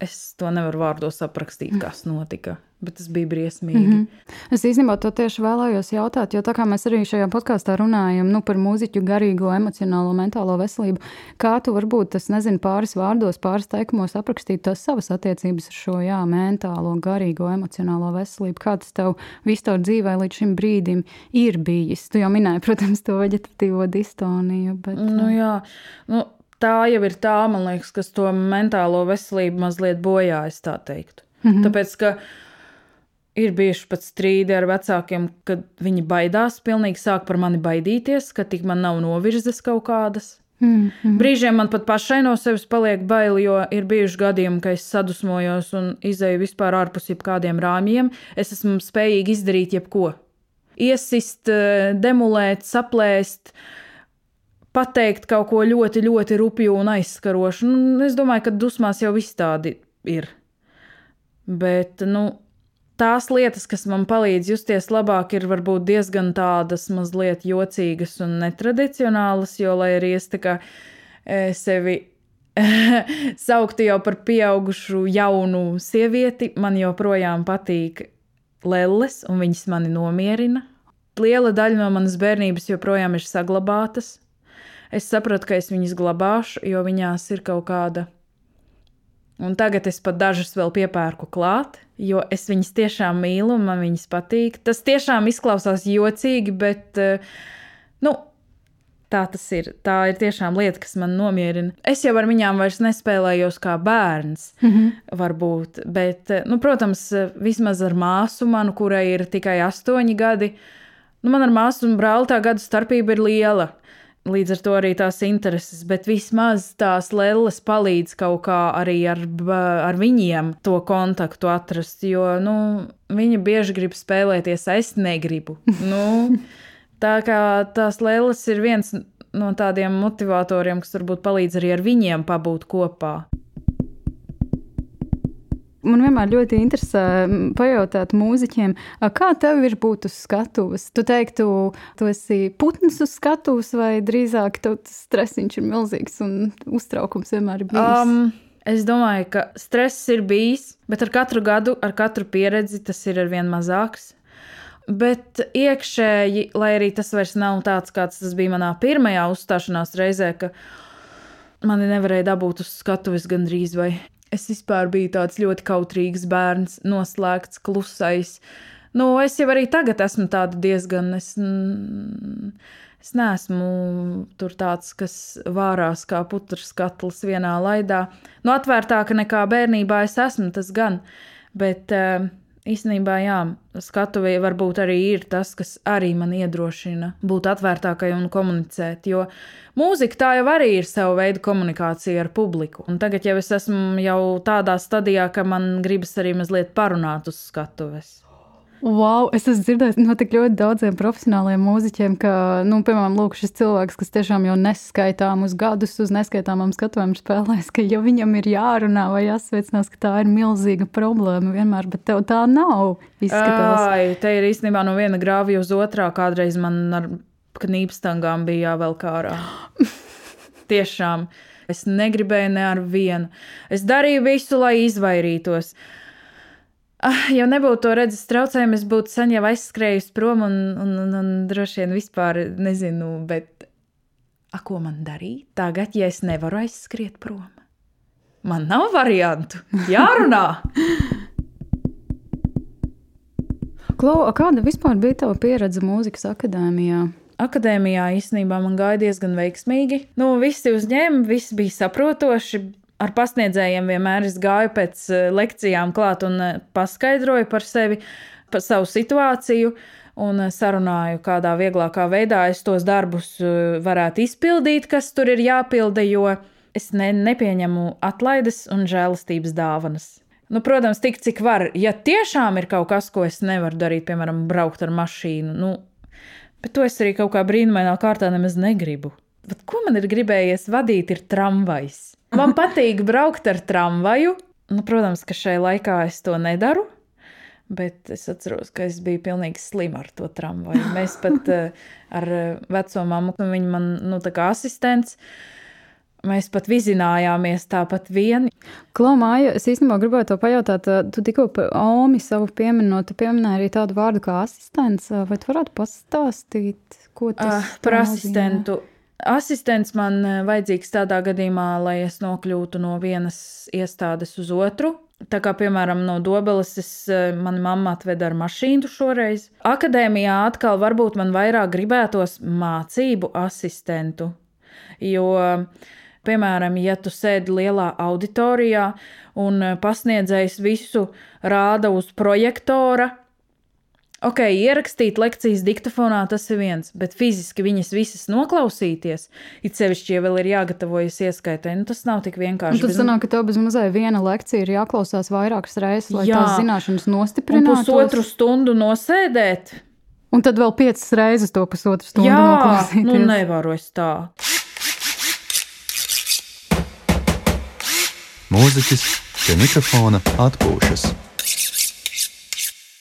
Speaker 3: es to nevaru vārdos aprakstīt, kas notika. Bet tas bija briesmīgi. Mm
Speaker 2: -hmm. Es īstenībā to tieši vēlējos jautāt, jo tā kā mēs arī šajā podkāstā runājam nu, par mūziķu garīgo, emocionālo, mentālo veselību, kā tu varbūt tas, nezinu, pāris vārdos, pāris teikumos aprakstīt tos savas attiecības ar šo jā, mentālo, garīgo, emocionālo veselību? Kā tas tev vispār dzīvē līdz šim brīdim ir bijis? Tu jau minēji, protams, to veģetatīvo distoniju. Bet,
Speaker 3: nu, jā, nu, tā jau ir tā, man liekas, kas to mentālo veselību mazliet bojājas, tā teikt. Mm -hmm. Tāpēc, ka Ir bijuši pat strīdi ar vecākiem, kad viņi baidās, pilnīgi sāk par mani baidīties, ka tik man nav novirzes kaut kādas. Mm, mm. Brīžiem man pat pašai no sevis paliek bail, jo ir bijuši gadījumi, kad es sadusmojos un izēju vispār ārpus jebkādiem rāmjiem. Es esmu spējīga izdarīt jebko. Iesist, eh, demolēt, saplēst, pateikt kaut ko ļoti, ļoti rupju un aizskarošu. Nu, es domāju, ka dusmās jau viss tādi ir. Bet, nu, tās lietas, kas man palīdz justies labāk, ir varbūt diezgan tādas mazliet jocīgas un netradicionālas, jo, lai arī es tā kā e, sevi sauktu jau par pieaugušu jaunu sievieti, man joprojām patīk lelles, un viņas mani nomierina. Liela daļa no manas bērnības joprojām ir saglabātas. Es sapratu, ka es viņas glabāšu, jo viņās ir kaut kāda Un tagad es pat dažas vēl piepērku klāt, jo es viņas tiešām mīlu un man viņas patīk. Tas tiešām izklausās jocīgi, bet eh, nu, tā tas ir. Tā ir tiešām lieta, kas man nomierina. Es jau ar viņām vairs nespēlējos kā bērns, mm -hmm. varbūt. Bet, eh, nu, protams, vismaz ar māsu manu, kurai ir tikai astoņi gadi. Nu, man ar māsu un brāli tā gadu starpība ir liela. Līdz ar to arī tās intereses, bet vismaz tās lelles palīdz kaut kā arī ar, ar viņiem to kontaktu atrast. Jo nu, viņi bieži grib spēlēties, es negribu. Nu, tā kā tās lelles ir viens no tādiem motivatoriem, kas varbūt palīdz arī ar viņiem pabūt kopā.
Speaker 2: Man vienmēr ļoti interesē pajautāt mūziķiem, kā tev ir būt uz skatuves. Tu teiktu, tu esi putns uz skatuves, vai drīzāk tas stresiņš ir milzīgs un uztraukums vienmēr ir bijis? Um,
Speaker 3: es domāju, ka stress ir bijis, bet ar katru gadu, ar katru pieredzi tas ir arvien mazāks. Bet iekšēji, lai arī tas vairs nav tāds, kāds tas bija manā pirmajā uzstāšanās reizē, ka mani nevarēja dabūt uz skatuves gandrīz vai Es vispār biju tāds ļoti kautrīgs bērns, noslēgts, klusais. Nu, es jau arī tagad esmu diezgan. Es, es neesmu tur tāds, kas vārās kā putras katls vienā laidā. Nu, atvērtāka nekā bērnībā es esmu, tas gan. Bet uh, īstenībā, jā, skatuve varbūt arī ir tas, kas arī man iedrošina būt atvērtākai un komunicēt. Jo mūzika tā jau arī ir sava veida komunikācija ar publiku. Un tagad jau es esmu jau tādā stadijā, ka man gribas arī mazliet parunāt uz skatuves.
Speaker 2: Wow, es esmu dzirdējis no tik ļoti daudziem profesionāliem mūziķiem, ka, nu, piemēram, lūk, šis cilvēks, kas tiešām jau neskaitāmus gadus uz neskaitāmām skatuvēm spēlēs, ka ja viņam ir jārunā vai jāsveicinās, ka tā ir milzīga problēma vienmēr, bet tev tā nav. Izskatās.
Speaker 3: Ai, te ir īstenībā no viena grāvja uz otrā. Kādreiz man ar knīpstangām bija jāvelk ārā. Tiešām. Es negribēju ne ar vienu. Es darīju visu, lai izvairītos. Ah, ja nebūtu to redzes traucējumu, es būtu sen jau aizskrējusi prom un, un, un, un droši vien vispār nezinu, bet a, ko man darīt tagad, ja es nevaru aizskriet prom? Man nav variantu. Jārunā!
Speaker 2: Klau, kāda vispār bija tava pieredze mūzikas akadēmijā?
Speaker 3: Akadēmijā īstenībā man gāja diezgan veiksmīgi. Nu, visi uzņēma, viss bija saprotoši ar pasniedzējiem vienmēr es gāju pēc eh, lekcijām klāt un eh, paskaidroju par sevi, par savu situāciju. Un eh, sarunāju, kādā vieglākā veidā es tos darbus varētu izpildīt, kas tur ir jāpilda, jo es ne, nepieņemu atlaides un žēlastības dāvanas. Nu, protams, tik cik var. Ja tiešām ir kaut kas, ko es nevaru darīt, piemēram, braukt ar mašīnu, nu, bet to es arī kaut kā brīnumainā kārtā nemaz negribu. Bet ko man ir gribējies vadīt, ir tramvajs. Man patīk braukt ar tramvaju. Nu, protams, ka šai laikā es to nedaru. Bet es atceros, ka es biju pilnīgi slima ar to tramvaju. Mēs pat uh, ar veco mammu, viņa man, nu, tā kā asistents, Mēs pat vizinājāmies tāpat vien.
Speaker 2: Klaumāja, es īstenībā gribēju to pajautāt. Tu tikko par Omi savu pieminot, tu pieminēji arī tādu vārdu kā asistents. Vai tu varētu pastāstīt, ko tas
Speaker 3: uh, par asistentu? Asistents man vajadzīgs tādā gadījumā, lai es nokļūtu no vienas iestādes uz otru. Tā kā, piemēram, no Dobeles es, mana mamma atveda ar mašīnu šoreiz. Akadēmijā atkal varbūt man vairāk gribētos mācību asistentu, jo Piemēram, ja tu sēdi lielā auditorijā un eh, pasniedzējs visu rāda uz projektora, Ok, ierakstīt lekcijas diktatūrā tas ir viens, bet fiziski viņas visas noklausīties, it sevišķi, ja vēl ir jāgatavojas ieskaitai, nu tas nav tik vienkārši.
Speaker 2: Un tad sanāk, ka tev bez mazai viena lekcija ir jāklausās vairākas reizes, lai Jā. tās zināšanas nostiprinātu.
Speaker 3: Pusotru stundu nosēdēt.
Speaker 2: Un tad vēl piecas reizes to pusotru stundu
Speaker 3: Jā,
Speaker 2: noklausīties.
Speaker 3: Nu nevaru es tā.
Speaker 1: Mūziķis pie mikrofona atpūšas.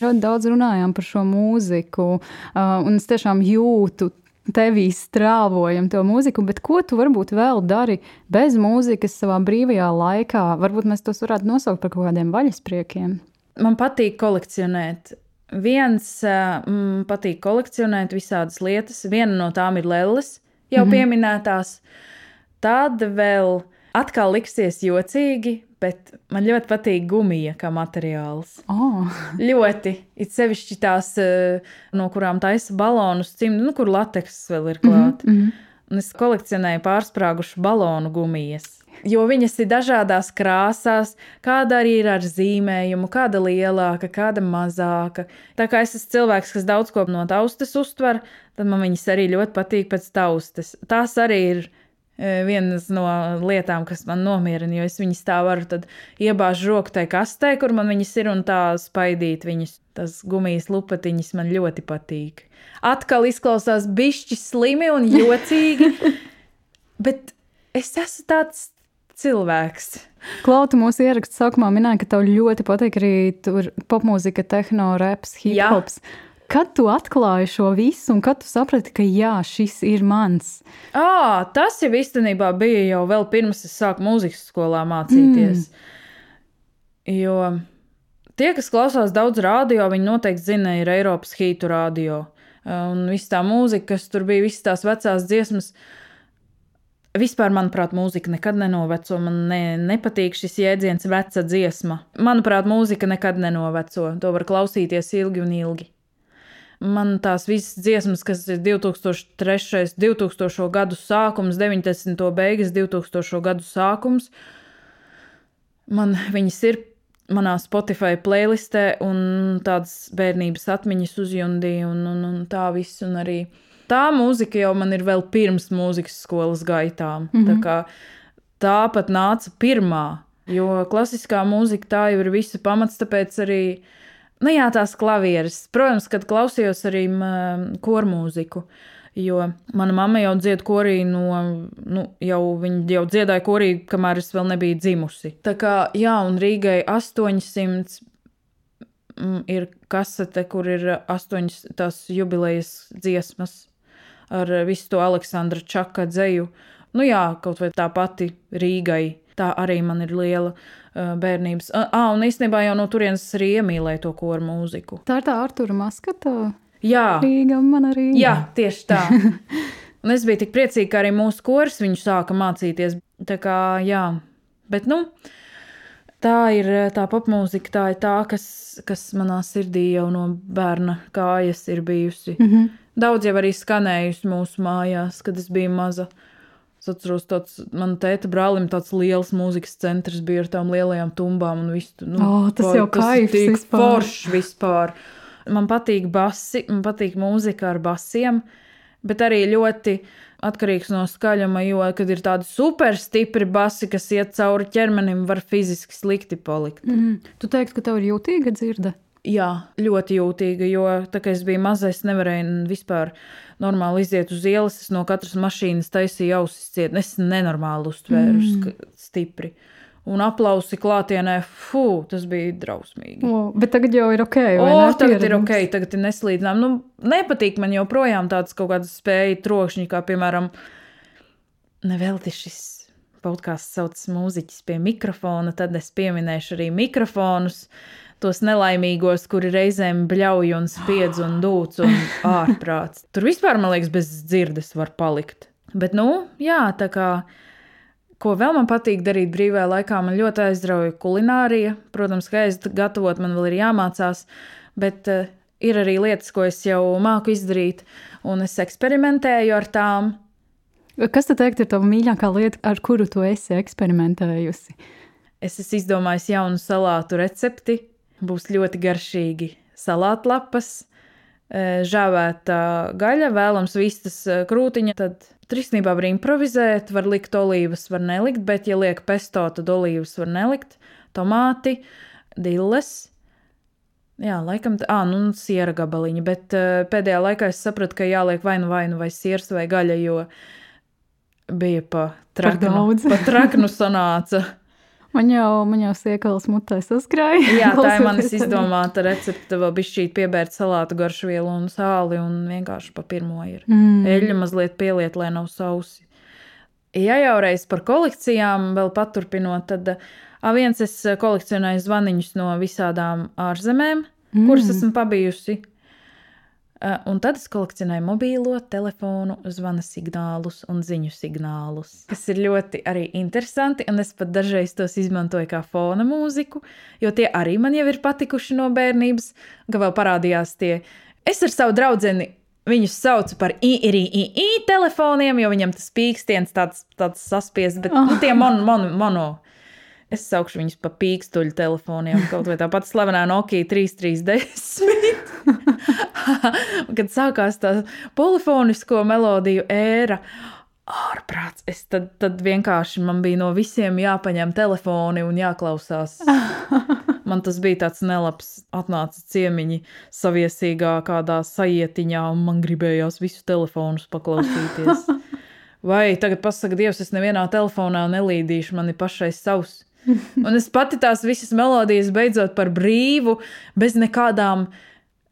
Speaker 2: Ļoti daudz runājām par šo mūziku, un es tiešām jūtu tevī strāvojam to mūziku, bet ko tu varbūt vēl dari bez mūzikas savā brīvajā laikā? Varbūt mēs tos varētu nosaukt par kaut kādiem vaļaspriekiem.
Speaker 3: Man patīk kolekcionēt. Viens mm, patīk kolekcionēt visādas lietas. Viena no tām ir lelles, jau mm -hmm. pieminētās. Tad vēl atkal liksies jocīgi, bet man ļoti patīk gumija kā materiāls.
Speaker 2: Oh.
Speaker 3: ļoti. It sevišķi tās, eh, no kurām taisa balonus, cimdi, nu, kur lateks vēl ir klāts. Mm -hmm. Un es kolekcionēju pārsprāgušu balonu gumijas. Jo viņas ir dažādās krāsās, kāda arī ir ar zīmējumu, kāda lielāka, kāda mazāka. Tā kā es esmu cilvēks, kas daudz ko no taustes uztver, tad man viņas arī ļoti patīk pēc taustes. Tās arī ir vienas no lietām, kas man nomierina, jo es viņas tā varu iebāzt roku tajā kastē, kur man viņas ir, un tā spaidīt viņas. Tas gumijas lupatiņas man ļoti patīk. Atkal izklausās bišķi slimi un jocīgi, bet es esmu tāds cilvēks.
Speaker 2: Klauta mūsu ierakstu sākumā minēja, ka tev ļoti patīk arī popmūzika, tehno, reps, hip hops. Jā. Kad tu atklāji šo visu, un kad tu saprati, ka jā, šis ir mans?
Speaker 3: À, tas jau īstenībā bija jau vēl pirms es sāku mūzikas skolā mācīties. Mm. Jo tie, kas klausās daudz radio, viņi noteikti zina, ir Eiropas hītu radio. Un viss tā mūzika, kas tur bija, visas tās vecās dziesmas. Vispār, manuprāt, mūzika nekad nenoveco. Man ne, nepatīk šis jēdziens, veca dziesma. Manuprāt, mūzika nekad nenoveco. To var klausīties ilgi un ilgi. Man tās visas dziesmas, kas ir 2003, 2000 gadu sākums, 90. beigas, 2000 gadu sākums, man viņas ir manā Spotify playlistē, un tādas bērnības atmiņas uzjundīja, un, un, un tā viss. Un arī tā mūzika jau man ir vēl pirms mūzikas skolas gaitām. Mm -hmm. Tā mhm. kā tā pat nāca pirmā, jo klasiskā mūzika tā jau ir visa pamats, tāpēc arī Nu, jā, tās klavieres. Protams, kad klausījos arī kormūziku. Jo mana mamma jau dzied korī no, nu, jau viņa jau dziedāja korī, kamēr es vēl nebiju dzimusi. Tā kā, jā, un Rīgai 800 mm, ir kasete, kur ir astoņas tās jubilejas dziesmas ar visu to Aleksandra Čaka dzēju. Nu jā, kaut vai tā pati Rīgai. Tā arī man ir liela bērnības. Ah, un īstenībā jau no turienes arī iemīlēju to koru mūziku.
Speaker 2: Tā ir tā Artura Maskata.
Speaker 3: Jā,
Speaker 2: Rīga, man arī.
Speaker 3: Jā, tieši tā. un es biju tik priecīga, ka arī mūsu kurs viņu sāka mācīties. Tā kā, jā, bet nu. Tā ir tā popmūzika, tā ir tā, kas, kas manā sirdī jau no bērna kājas ir bijusi. Mm -hmm. Daudz jau arī skanējusi mūsu mājās, kad es biju maza. Uh, Es atceros, tāds man tēta brālim tāds liels mūzikas centrs bija ar tām lielajām tumbām un visu. Nu,
Speaker 2: oh, tas pār, jau kaifs
Speaker 3: tik foršs vispār. Man patīk basi, man patīk mūzika ar basiem, bet arī ļoti atkarīgs no skaļuma, jo, kad ir tādi super stipri basi, kas iet cauri ķermenim, var fiziski slikti palikt.
Speaker 2: Mm. Tu teiksi, ka tev ir jūtīga dzirde?
Speaker 3: Jā, ļoti jūtīga, jo tā kā es biju mazais, nevarēju vispār normāli iziet uz ielas. Es no katras mašīnas taisīju ausis ciet. Es nenormāli uztvēru mm. stipri. Un aplausi klātienē, fū, tas bija drausmīgi.
Speaker 2: O, bet tagad jau ir ok.
Speaker 3: O, tagad ir ok, tagad ir neslīdzinām. Nu, nepatīk man joprojām tāds kaut kāds spēja trokšņi, kā piemēram, nevelti šis podkāsts saucas mūziķis pie mikrofona, tad es pieminēšu arī mikrofonus, tos nelaimīgos, kuri reizēm bļauj un spiedz un dūc un ārprāts. Tur vispār, man liekas, bez dzirdes var palikt. Bet, nu, jā, tā kā. Ko vēl man patīk darīt brīvajā laikā, man ļoti aizrauja kulinārija. Protams, ka es gatavot man vēl ir jāmācās, bet uh, ir arī lietas, ko es jau māku izdarīt, un es eksperimentēju ar tām.
Speaker 2: Kas tad teikt, ir tava mīļākā lieta, ar kuru tu esi eksperimentējusi?
Speaker 3: Es esmu izdomājis jaunu salātu recepti. Būs ļoti garšīgi salātlapas, e, žāvēta gaļa, vēlams vistas e, krūtiņa. Tad trīsnībā var improvizēt, var likt olīvas, var nelikt, bet, ja liek pesto, tad olīvas var nelikt, tomāti, dilles. Jā, laikam, tā, nu, siera gabaliņa, bet uh, pēdējā laikā es sapratu, ka jāliek vai nu vai nu vai siers vai gaļa, jo bija pa traknu, pa traknu sanāca.
Speaker 2: Man jau, man jau siekals mutē saskrāja.
Speaker 3: Jā, tā ir manis izdomāta recepte. Vēl bišķīt piebērt salātu garšvielu un sāli un vienkārši pa pirmo ir. Mm. Eļļa mazliet pieliet, lai nav sausi. Ja jau reiz par kolekcijām vēl paturpinot, tad a, viens es kolekcionēju zvaniņus no visādām ārzemēm, mm. kuras esmu pabijusi. Eh, un tad es kolekcionēju mobīlo telefonu, zvana signālus un ziņu signālus, kas ir ļoti arī interesanti. Un es pat dažreiz tos izmantoju kā fona mūziku, jo tie arī man jau ir patikuši no bērnības. Kā vēl parādījās tie, es ar savu draugu viņus saucu par īrī telefoniem, jo viņam tas pīkstiens tāds, tāds saspiests, bet oh. tie mon, mon, mono. Es saukšu viņus par pīkstuļu telefoniem, kaut vai tā pati slavenā Nokia 3310. Kad sākās tā polifonisko melodiju ēra, ārprāts, es tad, tad vienkārši man bija no visiem jāpaņem telefoni un jāklausās. Man tas bija tāds nelabs, atnāca ciemiņi saviesīgā kādā sajietiņā, un man gribējās visus telefonus paklausīties. Vai tagad pasaka, Dievs, es nevienā telefonā nelīdīšu, man ir pašai savs. Un es pati tās visas melodijas beidzot par brīvu, bez nekādām,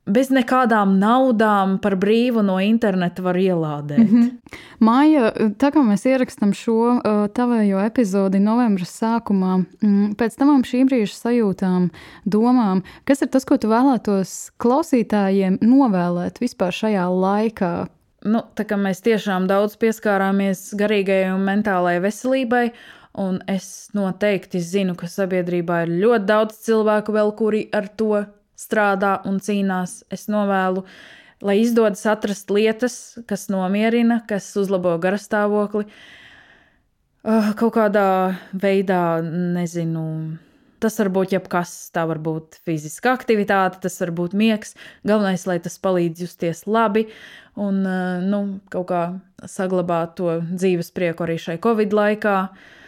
Speaker 3: bez nekādām naudām, par brīvu no interneta var ielādēt. Mm -hmm.
Speaker 2: Māja, tā kā mēs ierakstām šo tavējo epizodi novembra sākumā, mm, pēc tam šī brīža sajūtām, domām, kas ir tas, ko tu vēlētos klausītājiem novēlēt vispār šajā laikā,
Speaker 3: nu, tā kā mēs tiešām daudz pieskārāmies garīgajai un mentālajai veselībai, Un es noteikti zinu, ka sabiedrībā ir ļoti daudz cilvēku, vēl, kuri ar to strādā un cīnās. Es novēlu, lai izdodas atrast lietas, kas nomierina, kas uzlabo garastāvokli. Uh, kaut kādā veidā, nezinu, tas var būt jebkas. Tā var būt fiziska aktivitāte, tas var būt miegs. Galvenais, lai tas palīdz justies labi un uh, nu, kaut kā saglabāt to dzīves prieku arī šai Covid laikā. Uh,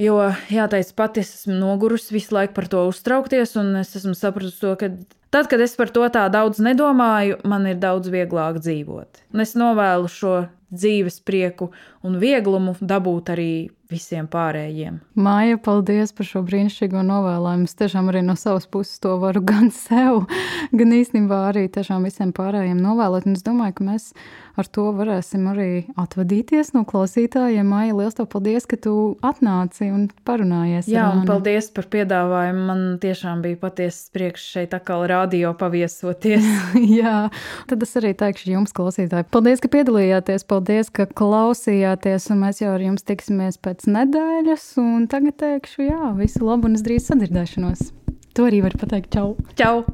Speaker 3: Jo, jāteic, pati es esmu nogurusi visu laiku par to uztraukties, un es esmu sapratusi to, ka tad, kad es par to tā daudz nedomāju, man ir daudz vieglāk dzīvot. Un es novēlu šo dzīves prieku un vieglumu dabūt arī visiem pārējiem.
Speaker 2: Māja, paldies par šo brīnišķīgo novēlojumu. Es tiešām arī no savas puses to varu gan sev, gan īstenībā arī visiem pārējiem novēlot. Un es domāju, ka mēs ar to varēsim arī atvadīties no klausītājiem. Māja, liels paldies, ka tu atnāci un parunājies.
Speaker 3: Jā, un paldies par piedāvājumu. Man tiešām bija patiesas prieks šeit atkal radio paviesoties.
Speaker 2: Jā, tad es arī teikšu jums, klausītāji, paldies, ka piedalījāties, paldies, ka klausījāties, un mēs jau ar jums tiksimies pēc nedēļas, un tagad teikšu, jā, visu labu un es drīz sadzirdēšanos. To arī var pateikt. Čau!
Speaker 3: Čau.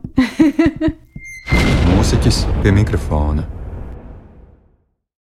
Speaker 1: Mūziķis pie mikrofona.